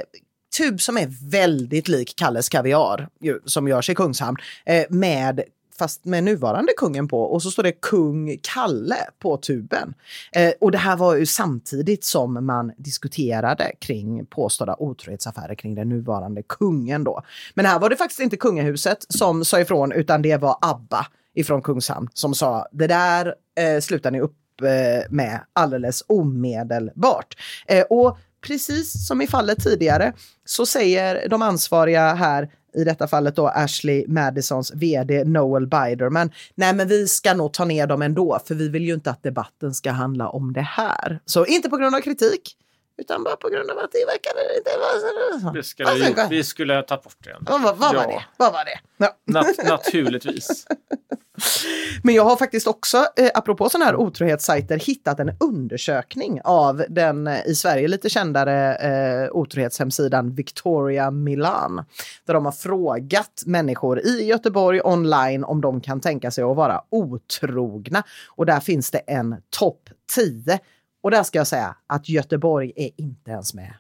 tub som är väldigt lik Kalles kaviar ju, som görs i Kungshamn eh, med fast med nuvarande kungen på och så står det kung Kalle på tuben. Eh, och det här var ju samtidigt som man diskuterade kring påstådda otrohetsaffärer kring den nuvarande kungen då. Men här var det faktiskt inte kungahuset som sa ifrån utan det var ABBA ifrån Kungshamn som sa det där eh, slutar ni upp eh, med alldeles omedelbart. Eh, och precis som i fallet tidigare så säger de ansvariga här i detta fallet då Ashley Madisons vd Noel Biderman. Nej, men vi ska nog ta ner dem ändå, för vi vill ju inte att debatten ska handla om det här. Så inte på grund av kritik, utan bara på grund av att det verkade inte vara så. Det skulle Vad vi, sen- gjort. vi skulle ha tagit bort det. Vad, vad, vad var Ja. det? Vad var det? Ja. Nat- naturligtvis. Men jag har faktiskt också, eh, apropå sådana här otrohetssajter, hittat en undersökning av den eh, i Sverige lite kändare eh, otrohetshemsidan Victoria Milan. Där de har frågat människor i Göteborg online om de kan tänka sig att vara otrogna. Och där finns det en topp 10. Och där ska jag säga att Göteborg är inte ens med.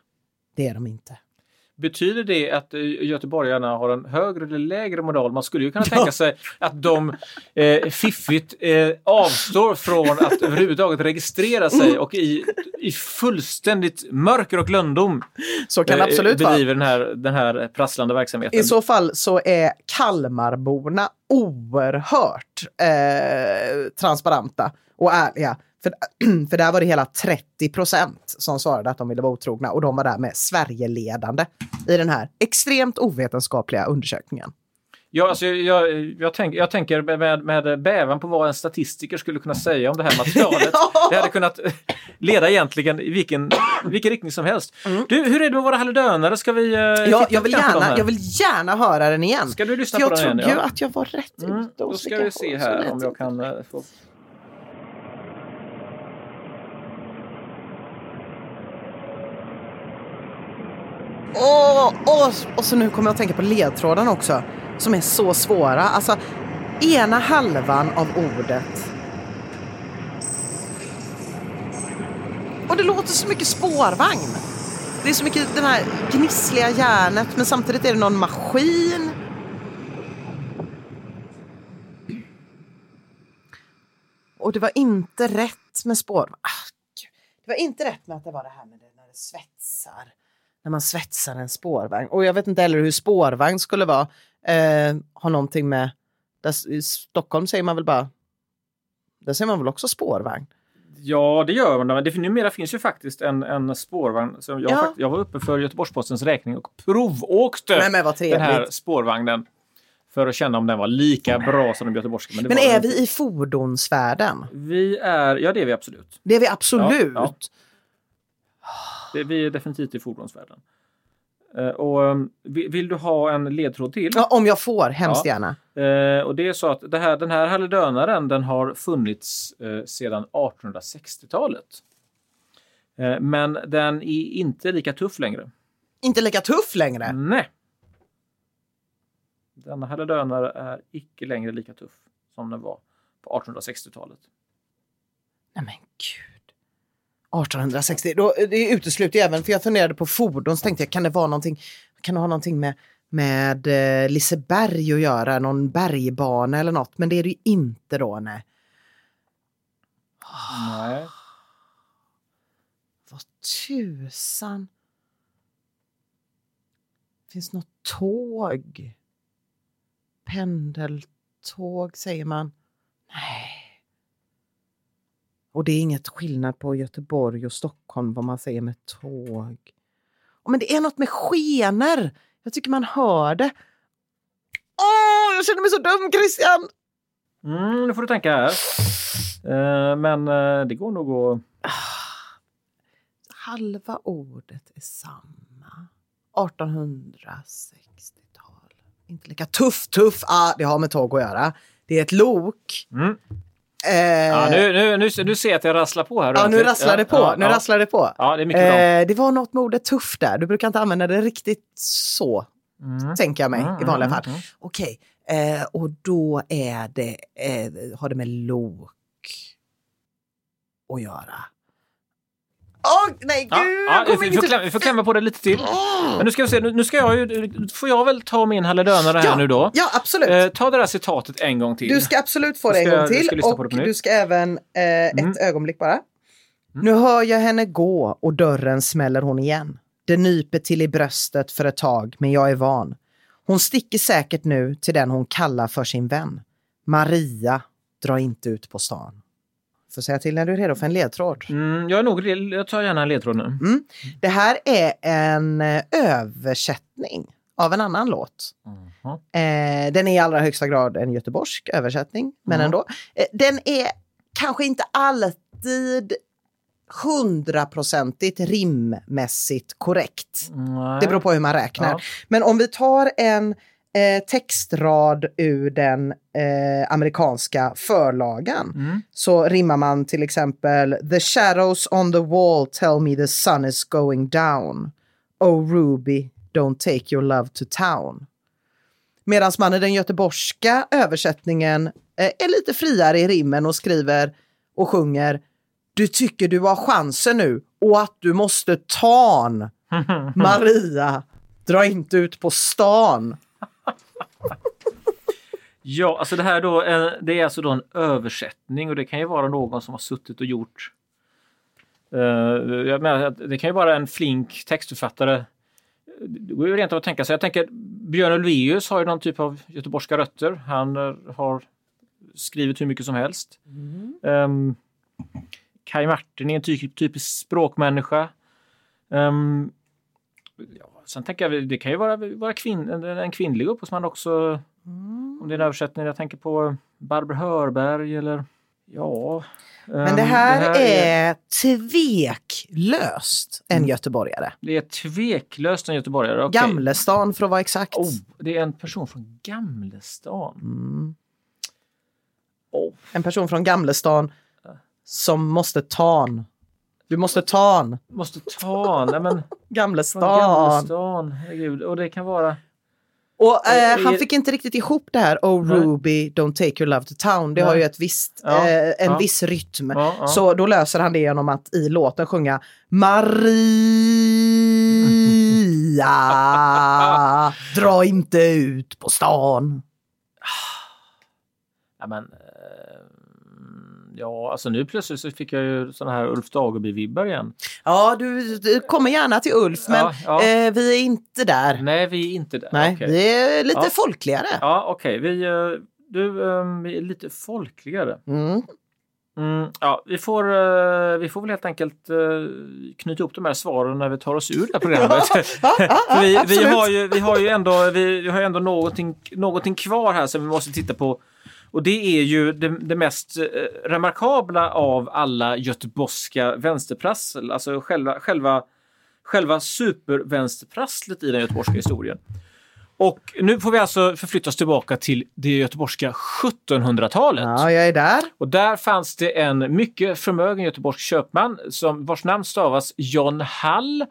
Det är de inte. Betyder det att eh, göteborgarna har en högre eller lägre moral? Man skulle ju kunna tänka sig att de eh, fiffigt eh, avstår från att överhuvudtaget registrera sig och i, i fullständigt mörker och lönndom Så kan eh, absolut bedriver den här, den här prasslande verksamheten. I så fall så är Kalmarborna oerhört eh, transparenta och ärliga. För, för där var det hela 30 procent som svarade att de ville vara otrogna och de var där med Sverigeledande i den här extremt ovetenskapliga undersökningen. Ja, alltså, jag, jag, tänk, jag tänker med, med bävan på vad en statistiker skulle kunna säga om det här materialet. Det hade kunnat leda egentligen i vilken, vilken riktning som helst. Du, hur är det med våra halledönare? Ska vi eh, Ja, jag, vill gärna, jag vill gärna höra den igen. Ska du lyssna För på jag den igen? trodde ju Ja. att jag var rätt Mm, ute. då ska vi se här om jag kan eh, få... Åh, åh, och så nu kommer jag att tänka på ledtrådarna också, som är så svåra. Alltså, ena halvan av ordet. Och det låter så mycket spårvagn. Det är så mycket det här gnissliga järnet, men samtidigt är det någon maskin. Och det var inte rätt med spår. Ah, det var inte rätt med att det var det här med det när det svetsar. När man svetsar en spårvagn. Och jag vet inte heller hur spårvagn skulle vara. Eh, har någonting med... Där, I Stockholm säger man väl bara... Där säger man väl också spårvagn? Ja, det gör man. Men det, numera finns ju faktiskt en, en spårvagn. Som jag, Ja. jag var uppe för Göteborgs-Postens räkning och provåkte Nej, men vad den här spårvagnen. För att känna om den var lika bra som den göteborgska. Men, Men är den vi i fordonsvärlden? Vi är, ja det är vi absolut. Det är vi absolut. Ja, Det, vi är definitivt i fordonsvärlden. Eh, och, vill, vill du ha en ledtråd till? Ja, om jag får, hemskt Ja. gärna. Eh, och det är så att det här, den här halledönaren den har funnits eh, sedan 1860-talet. Eh, men den är inte lika tuff längre. Inte lika tuff längre. Nej. Denna halledönare är icke längre lika tuff som den var på 1860-talet. Nej men gud. 1860, då, det utesluter ju även, för jag funderade på fordon, så tänkte jag, kan det vara någonting, kan det ha någonting med, med eh, Liseberg att göra, någon bergbana eller något, men det är det ju inte då, nej. Nej. Vad tusan. Finns något tåg? Pendeltåg säger man. Nej. Och det är inget skillnad på Göteborg och Stockholm vad man säger med tåg. Oh, men det är något med skener. Jag tycker man hör det. Åh, jag känner mig så dum Christian! Mm, nu får du tänka här. Eh, men eh, det går nog att... Halva ordet är samma. 1860-tal. Inte lika tuff, tuff. Ah, det har med tåg att göra. Det är ett lok. Mm. Eh, Ja, nu, nu, nu, nu ser jag att jag rasslar på här. ja, nu rasslar det på. Ja, nu ja. rasslar det på. Ja, det är mycket. Eh, det var något med ordet tuff där. Du brukar inte använda det riktigt så, Mm. tänker jag mig Mm, i vanliga mm, fall. mm. Okej, eh, och då är det, eh, har det med lok att göra. Åh, nej Ja, gud! ja, jag vi, får, klämma, vi får klämma på det lite till. Men nu ska vi se, nu, nu ska jag ju, får jag väl ta min halledönare här ja, nu då. Ja, absolut. Eh, ta det där citatet en gång till. Du ska absolut få det en gång till. och du ska även, eh, ett Mm. ögonblick bara. Nu hör jag henne gå och dörren smäller hon igen. Det nyper till i bröstet för ett tag, men jag är van. Hon sticker säkert nu till den hon kallar för sin vän. Maria, dra inte ut på stan. Får säga till när du är redo för en ledtråd. Mm, jag är nog, jag tar gärna en ledtråd nu. Det här är en eh, översättning av en annan låt. Mhm. Eh, den är i allra högsta grad en göteborgsk översättning, men Mm. ändå. Eh, den är kanske inte alltid hundraprocentigt rimmässigt korrekt. Nej. Det beror på hur man räknar. Ja. Men om vi tar en eh, textrad ur den eh, amerikanska förlagan Mm. så rimmar man till exempel The shadows on the wall tell me the sun is going down. Oh Ruby, don't take your love to town. Medan man i den göteborgska översättningen eh, är lite friare i rimmen och skriver och sjunger Du tycker du har chansen nu och att du måste tan. Maria, dra inte ut på stan. Ja, alltså det här då, eh, det är alltså då en översättning och det kan ju vara någon som har suttit och gjort eh, jag menar, det kan ju vara en flink textförfattare. Det går ju rent av att tänka sig. Jag tänker Björn Ulvaeus har ju någon typ av göteborgska rötter. Han eh, har skrivit hur mycket som helst. Um, Kaj Martin är en ty typisk språkmänniska. Um, ja, sen tänker jag, det kan ju vara, vara kvinn, en, en kvinnlig upphovsman också. Om det är en översättning. Jag tänker på Barbro Hörberg eller ja. Men ehm, det här, är tveklöst en göteborgare. Det är tveklöst en göteborgare. okej. Gamlestan för att vara exakt. Oh, det är en person från Gamlestan. Oh, En person från Gamlestan som måste tan. Du måste tan. måste ta, nej men från Gamlestan. Gamlestan. Herregud. Och det kan vara Och eh, han fick inte riktigt ihop det här Oh Nej. Ruby, don't take your love to town. Det Nej. har ju ett visst, Ja, eh, en ja. viss rytm. Ja. Så då löser han det genom att i låten sjunga Maria, dra inte ut på stan. Men, ja, alltså nu plötsligt så fick jag ju sådana här Ulf Dageby-vibbar igen. Ja, du, du kommer gärna till Ulf, men Ja, ja. Eh, vi är inte där. Nej, vi är inte där. Nej, Okej. vi är lite Ja. folkligare. Ja, okej. Vi, eh, du, eh, vi är lite folkligare. Mm. Mm, ja, vi får, eh, vi får väl helt enkelt eh, knyta ihop de här svaren när vi tar oss ur det här programmet. Ja, ja, För vi, har ju, vi har ju ändå, vi, vi har ju ändå någonting, någonting kvar här som vi måste titta på. Och det är ju det, det mest eh, remarkabla av alla göteborgska vänsterprassel. Alltså själva, själva, själva supervänsterprasslet i den göteborgska historien. Och nu får vi alltså förflytta oss tillbaka till det göteborgska 1700-talet. Ja, jag är där. Och där fanns det en mycket förmögen göteborgsk köpman som, vars namn stavas John Hall.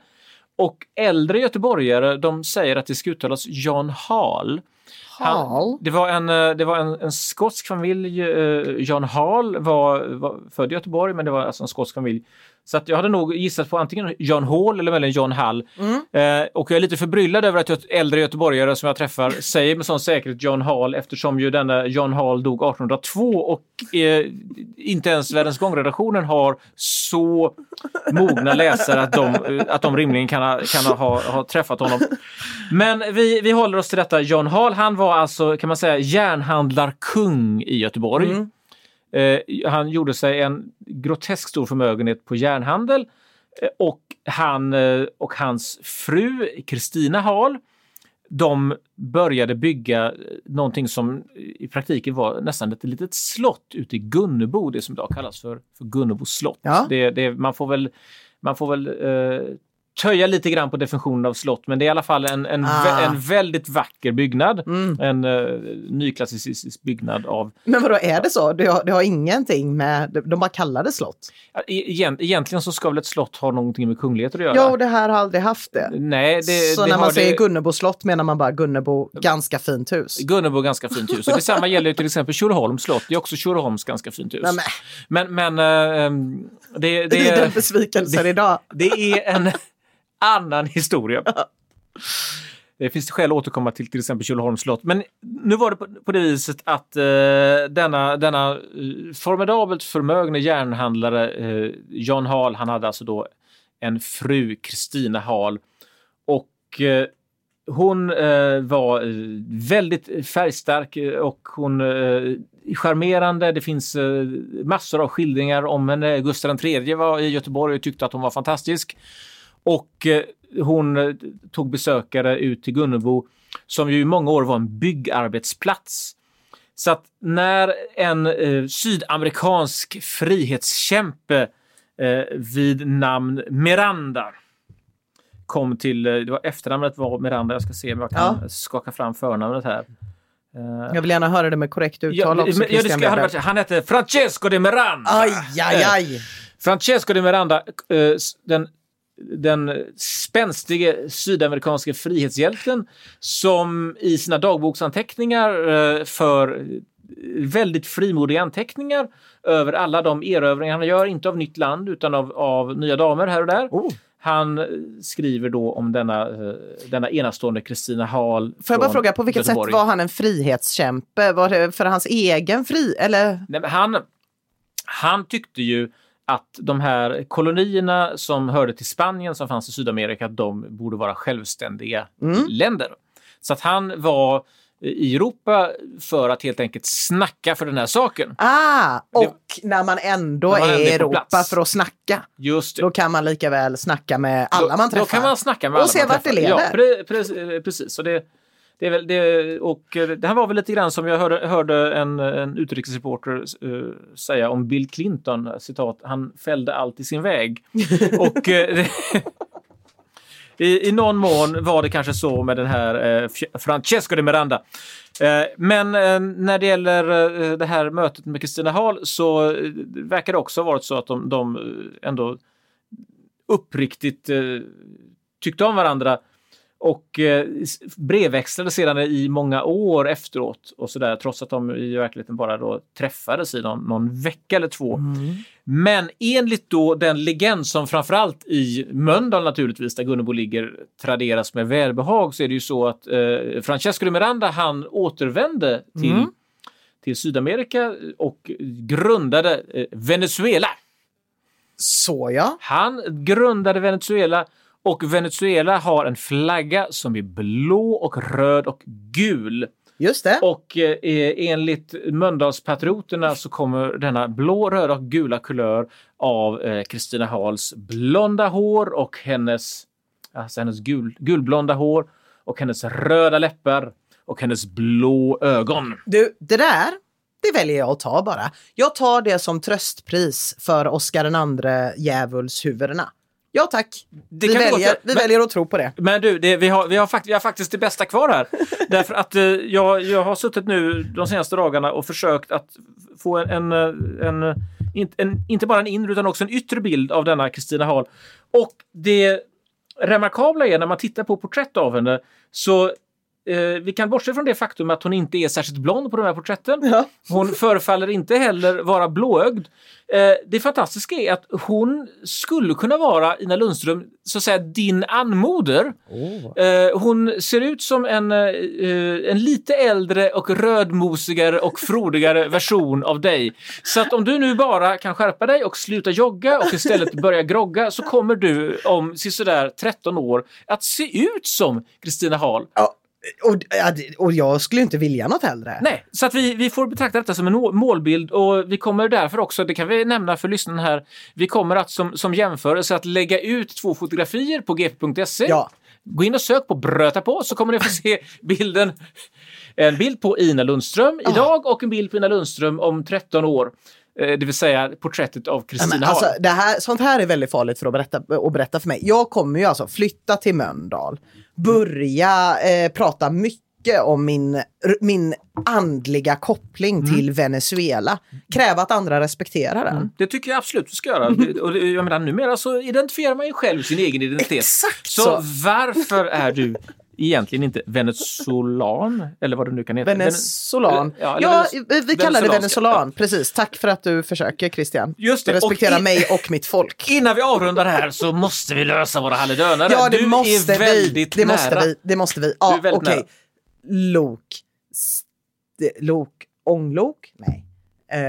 Och äldre göteborgare de säger att det ska uttalas John Hall. Hall? det var en, eh, det var en, en skotsk familj. eh, John Hall var, var född i Göteborg men det var alltså en skotsk familj. Så jag hade nog gissat på antingen John Hall eller möjligen John Hall. Eh, och jag är lite förbryllad över att äldre göteborgare som jag träffar säger med sån säkerhet John Hall eftersom ju denna John Hall dog 1802 och eh, inte ens Världens gångredaktionen har så mogna läsare att de, att de rimligen kan ha, kan ha, ha träffat honom. Men vi, vi håller oss till detta. John Hall, han var alltså kan man säga järnhandlarkung i Göteborg. Eh, han gjorde sig en grotesk stor förmögenhet på järnhandel eh, och, han, eh, och hans fru Kristina Hall de började bygga eh, någonting som i praktiken var nästan ett litet slott ute i Gunnebo, det som idag kallas för, för Gunnebo slott. Ja. Det, det, man får väl, man får väl eh, töja lite grann på definitionen av slott, men det är i alla fall en, en, Ah. vä- en väldigt vacker byggnad. Mm. En uh, nyklassicistisk byggnad av Men vadå, är det så? Det har, det har ingenting med... De bara kallar det slott? E- Egent, egentligen så ska väl ett slott ha någonting med kungligheter att göra? Ja, och det här har aldrig haft det. Nej, det, så det när man säger det, Gunnebo slott menar man bara Gunnebo, ganska fint hus. Gunnebo ganska fint hus. Och detsamma gäller till exempel Tjurholms slott. Det är också Tjurholms ganska fint hus. Nej, men, Men, men eh, ehm, det, det är den det, besvikelsen idag. det är en annan historia. Det finns skäl att återkomma till till exempel Tjurholms slott. Men nu var det på, på det viset att eh, denna, denna eh, formidabelt förmögne järnhandlare eh, John Hall, han hade alltså då en fru, Kristina Hall. Och eh, hon eh, var eh, väldigt färgstark och hon charmerande. Det finns massor av skildringar om henne. Gustav III var i Göteborg och tyckte att hon var fantastisk. Och eh, hon eh, tog besökare ut till Gunnebo som ju i många år var en byggarbetsplats. Så att när en eh, sydamerikansk frihetskämpe eh, vid namn Miranda kom till, eh, det var efternamnet var Miranda, jag ska se om jag kan Ja. skaka fram förnamnet här. Jag vill gärna höra det med korrekt uttal Ja, också, men- ja, det ska, han, han hette Francesco de Miranda. Aj, aj, aj! Francesco de Miranda, den, den spänstige sydamerikanske frihetshjälten som i sina dagboksanteckningar eh, för väldigt frimodiga anteckningar över alla de erövringar han gör, inte av nytt land utan av, av nya damer här och där. Oh. Han eh, skriver då om denna, eh, denna enastående Kristina Hall. Får jag bara fråga, på vilket Göteborg. sätt var han en frihetskämpe? Var det för hans egen fri... Eller? Nej, han, han tyckte ju att de här kolonierna som hörde till Spanien som fanns i Sydamerika, de borde vara självständiga Mm. länder. Så att han var i Europa för att helt enkelt snacka för den här saken. Ah, och när man ändå När man är i Europa plats. för att snacka, Just det. då kan man lika väl snacka med alla man träffar. Då kan man snacka med Och alla se man vart det träffar. leder. Ja, pre, pre, precis. Så det, det är väl det, och eh, det här var väl lite grann som jag hörde, hörde en, en utrikesreporter eh, säga om Bill Clinton, citat, han fällde allt i sin väg. och eh, i, I någon mån var det kanske så med den här eh, Francesco de Miranda. Eh, men eh, när det gäller det här mötet med Kristina Hall så verkar det också ha varit så att de, de ändå uppriktigt tyckte om varandra och eh, brevväxlade sedan i många år efteråt och sådär trots att de i verkligheten bara då träffades i någon, någon vecka eller två. Men enligt då den legend som framförallt i Mölndal naturligtvis, där Gunnebo ligger, traderas med välbehag, så är det ju så att eh, Francesco de Miranda han återvände till, till Sydamerika och grundade eh, Venezuela. Så ja. Han grundade Venezuela och Venezuela har en flagga som är blå och röd och gul. Just det. Och eh, enligt Mölndalspatrioterna så kommer denna blå, röda och gula kulör av eh, Kristina Halls blonda hår och hennes, alltså hennes gul, gulblonda hår och hennes röda läppar och hennes blå ögon. Du, det där, det väljer jag att ta bara. Jag tar det som tröstpris för Oscar den andre djävulshuvudena. Ja tack. Det vi väljer, vi Men- väljer att tro på det. Men du, det, vi, har, vi, har fakt, vi har faktiskt det bästa kvar här. Därför att eh, jag, jag har suttit nu de senaste dagarna och försökt att få en, en, eh, en, in- en inte bara en inre utan också en yttre bild av denna Kristina Hall. Och det remarkabla är när man tittar på porträtt av henne så vi kan bortse från det faktum att hon inte är särskilt blond på de här porträtten. Ja. Hon förefaller inte heller vara blåögd. Eh, det fantastiska är att hon skulle kunna vara, Ina Lundström, så att säga din anmoder. Eh, hon ser ut som en, eh, en lite äldre och rödmosigare och frodigare version av dig. Så att om du nu bara kan skärpa dig och sluta jogga och istället börja grogga så kommer du om sådär 13 år att se ut som Kristina Hall. Ja, och, och jag skulle inte vilja något hellre. Nej, så att vi, vi får betrakta detta som en må- målbild och vi kommer därför också, det kan vi nämna för lyssnarna här, vi kommer att som, som jämförelse att lägga ut två fotografier på gp.se. Ja. Gå in och sök på Bröta på så kommer ni få se bilden. En bild på Ina Lundström idag och en bild på Ina Lundström om 13 år. Eh, Det vill säga porträttet av Kristina alltså, det här, sånt här är väldigt farligt för att berätta, att berätta för mig. Jag kommer ju alltså flytta till Mölndal, börja eh, prata mycket om min, min andliga koppling Mm. till Venezuela. Kräva att andra respekterar den. Det tycker jag absolut vi ska göra. Och jag menar, numera så identifierar man ju själv sin egen identitet. Exakt så. så. varför är du egentligen inte venezolan? Eller vad det nu kan heta. Venezolan. Vene- Ja, eller vi vi kallar det venezolan. Precis. Tack för att du försöker Christian. Just det. Du respekterar Och mig och mitt folk. Innan vi avrundar här så måste vi lösa våra halledönare. Ja, det du måste är väldigt vi. Det nära. måste vi. Det måste vi. Ja, väldigt okej. nära. Lok. St- lok. Ånglok? Nej. Eh,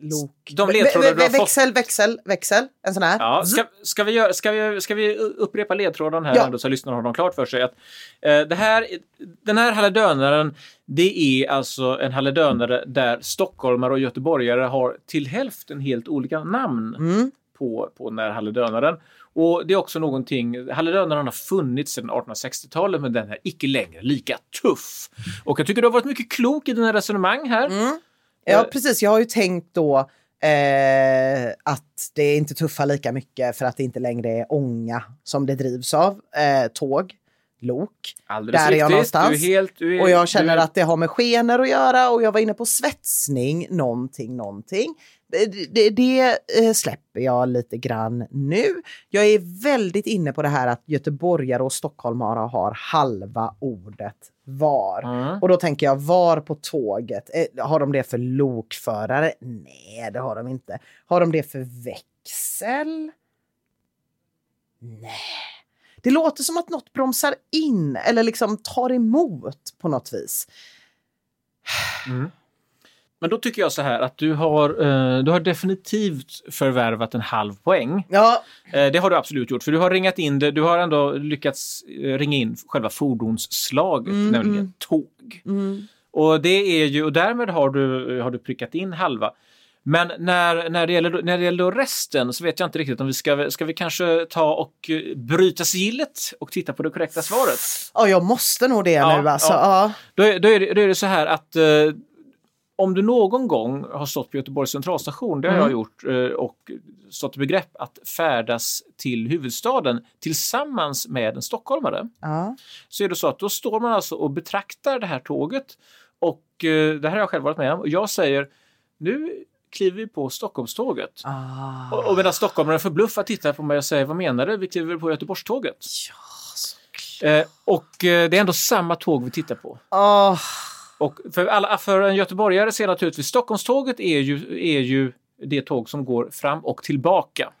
lok. De ledtrådar du har fått. växel, växel, växel. En sån här. Ja, ska, ska, vi göra, ska, vi, ska vi upprepa ledtråden här Ja. ändå, så lyssnarna har dem klart för sig? Att, eh, det här, den här halledönaren, det är alltså en halledönare där stockholmare och göteborgare har till hälften helt olika namn Mm. på, på den här halledönaren. Och det är också någonting, halledönaren har funnits sedan 1860-talet men den är icke längre lika tuff. Och jag tycker du har varit mycket klok i dina resonemang här. Mm. Ja, precis. Jag har ju tänkt då Eh, att det inte tuffar lika mycket för att det inte längre är ånga som det drivs av. Eh, tåg, lok. Alldeles Där är jag någonstans. Du är helt, du är, Och jag känner att det har med skener att göra och jag var inne på svetsning, någonting, någonting. Det, det, det eh, släpper jag lite grann nu. Jag är väldigt inne på det här att göteborgare och stockholmare har halva ordet var. Mm. Och då tänker jag, var på tåget? Eh, har de det för lokförare? Nej, det har de inte. Har de det för växel? Nej. Det låter som att något bromsar in eller liksom tar emot på något vis. Men då tycker jag så här att du har, eh, du har definitivt förvärvat en halv poäng. Ja, Eh, det har du absolut gjort, för du har ringat in det. Du har ändå lyckats eh, ringa in själva fordonsslaget, Mm, nämligen tåg. Och det är ju, och därmed har du, har du prickat in halva. Men när, när, det gäller, när det gäller resten så vet jag inte riktigt om vi ska, ska vi kanske ta och eh, bryta sigillet och titta på det korrekta svaret. ja jag måste nog det Ja, nu alltså. ja. Då är, då är, det, då är det så här att eh, om du någon gång har stått på Göteborgs centralstation, det har Mm. jag gjort, eh, och stått i begrepp att färdas till huvudstaden tillsammans med en stockholmare, Ja. så är det så att då står man alltså och betraktar det här tåget och eh, det här har jag själv varit med om och jag säger nu kliver vi på Stockholmståget. Ah. Och, och medan stockholmaren förbluffat tittar på mig och säger vad menar du? Vi kliver på Göteborgståget. Ja, Eh, och eh, det är ändå samma tåg vi tittar på. Åh, Och för, alla, för en göteborgare så är naturligtvis Stockholmståget är ju, är ju det tåg som går fram och tillbaka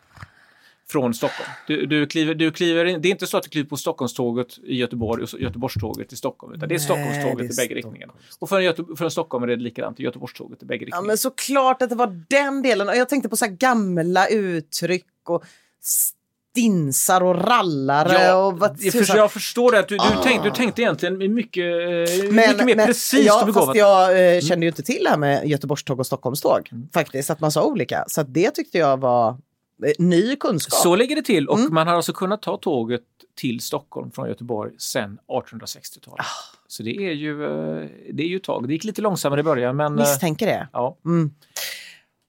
från Stockholm. Du, du kliver, du kliver in, det är inte så att du kliver på Stockholmståget i Göteborg och Göteborgståget i Stockholm, utan det är Stockholmståget i bägge riktningarna. Och för en, Göte, för en stockholmare är det likadant, Göteborgståget i bägge Ja, riktningarna. men såklart att det var den delen. Och jag tänkte på så gamla uttryck och stinsar och rallare. och vad, jag, för, jag förstår det. Att du, du, tänkte, du tänkte egentligen mycket, eh, mycket mer precis ja, och fast jag eh, kände ju inte till det här med Göteborgståg och Stockholmståg. Mm. Faktiskt, att man sa olika. Så att det tyckte jag var eh, ny kunskap. Så ligger det till och Mm. man har alltså kunnat ta tåget till Stockholm från Göteborg sedan 1860-talet. Ah. Så det är ju eh, det är ju ett tag. Det gick lite långsammare i början men... eh, Misstänker det. Ja.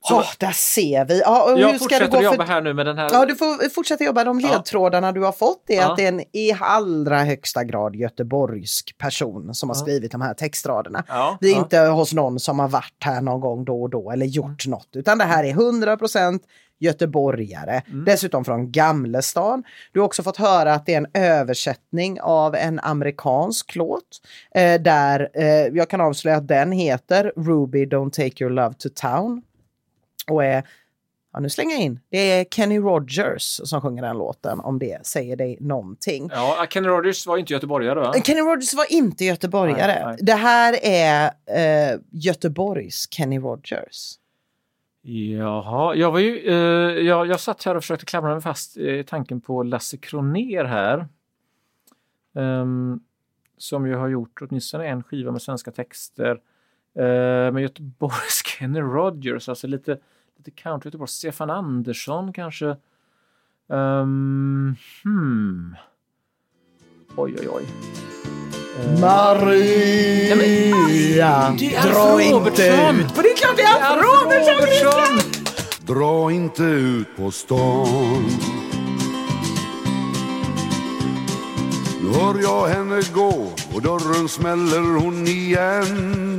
Så, oh, där ser vi. Ja, och Jag hur ska fortsätter gå jobba för... här nu med den här... Ja, du får fortsätta jobba. De Ja. ledtrådarna du har fått är Ja. att det är en i allra högsta grad göteborgsk person som har Ja. skrivit de här textraderna. Ja, Det är ja. inte hos någon som har varit här någon gång då och då eller gjort något, utan det här är 100% göteborgare. Mm. Dessutom från Gamlestan. Du har också fått höra att det är en översättning av en amerikansk låt. Eh, där eh, jag kan avslöja att den heter Ruby Don't Take Your Love to Town. Och är, ja nu slänger jag in, det är Kenny Rogers som sjunger den låten om det säger dig någonting. Ja, Kenny Rogers var inte göteborgare va? Kenny Rogers var inte göteborgare. Nej, nej. Det här är eh, Göteborgs Kenny Rogers. Jaha, jag var ju... Eh, jag, jag satt här och försökte klamra mig fast i tanken på Lasse Kroner här. Um, som ju har gjort åtminstone en skiva med svenska texter. Uh, med Göteborgs Kenny Rogers, alltså lite, lite country Göteborg. Stefan Andersson kanske. Um, hmm. Oj, oj, oj. Maria, Alf Robertsson! ut. För det är klart det är Alf Alf Robertsson! Robertsson! Dra inte ut på stan Nu hör jag henne gå och dörren smäller hon igen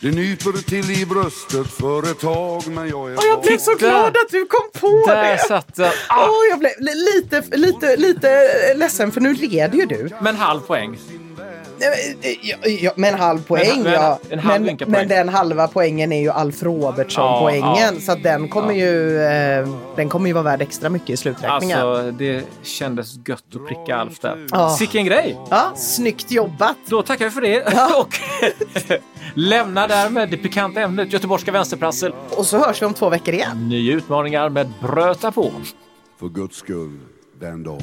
Det nyper till i bröstet för ett tag men jag är Och jag blev så glad att du kom på Där det. satt den. Åh, jag blev li- lite, lite, lite ledsen för nu leder ju du. Men halv poäng. Men, Ja, med en halv poäng, Men- ja. en halv men, ynka men poäng. den halva poängen är ju Alf Robertsson-poängen. Ja, Så att den kommer ju eh, den kommer ju vara värd extra mycket i sluträkningen. Alltså, det kändes gött att pricka Alf där. Ja. Sicken grej! Ja, snyggt jobbat! Då tackar vi för det och lämnar därmed det pikanta ämnet göteborgska vänsterprassel. Och så hörs vi om två veckor igen. Nya utmaningar med Bröta på. För guds skull, vänd om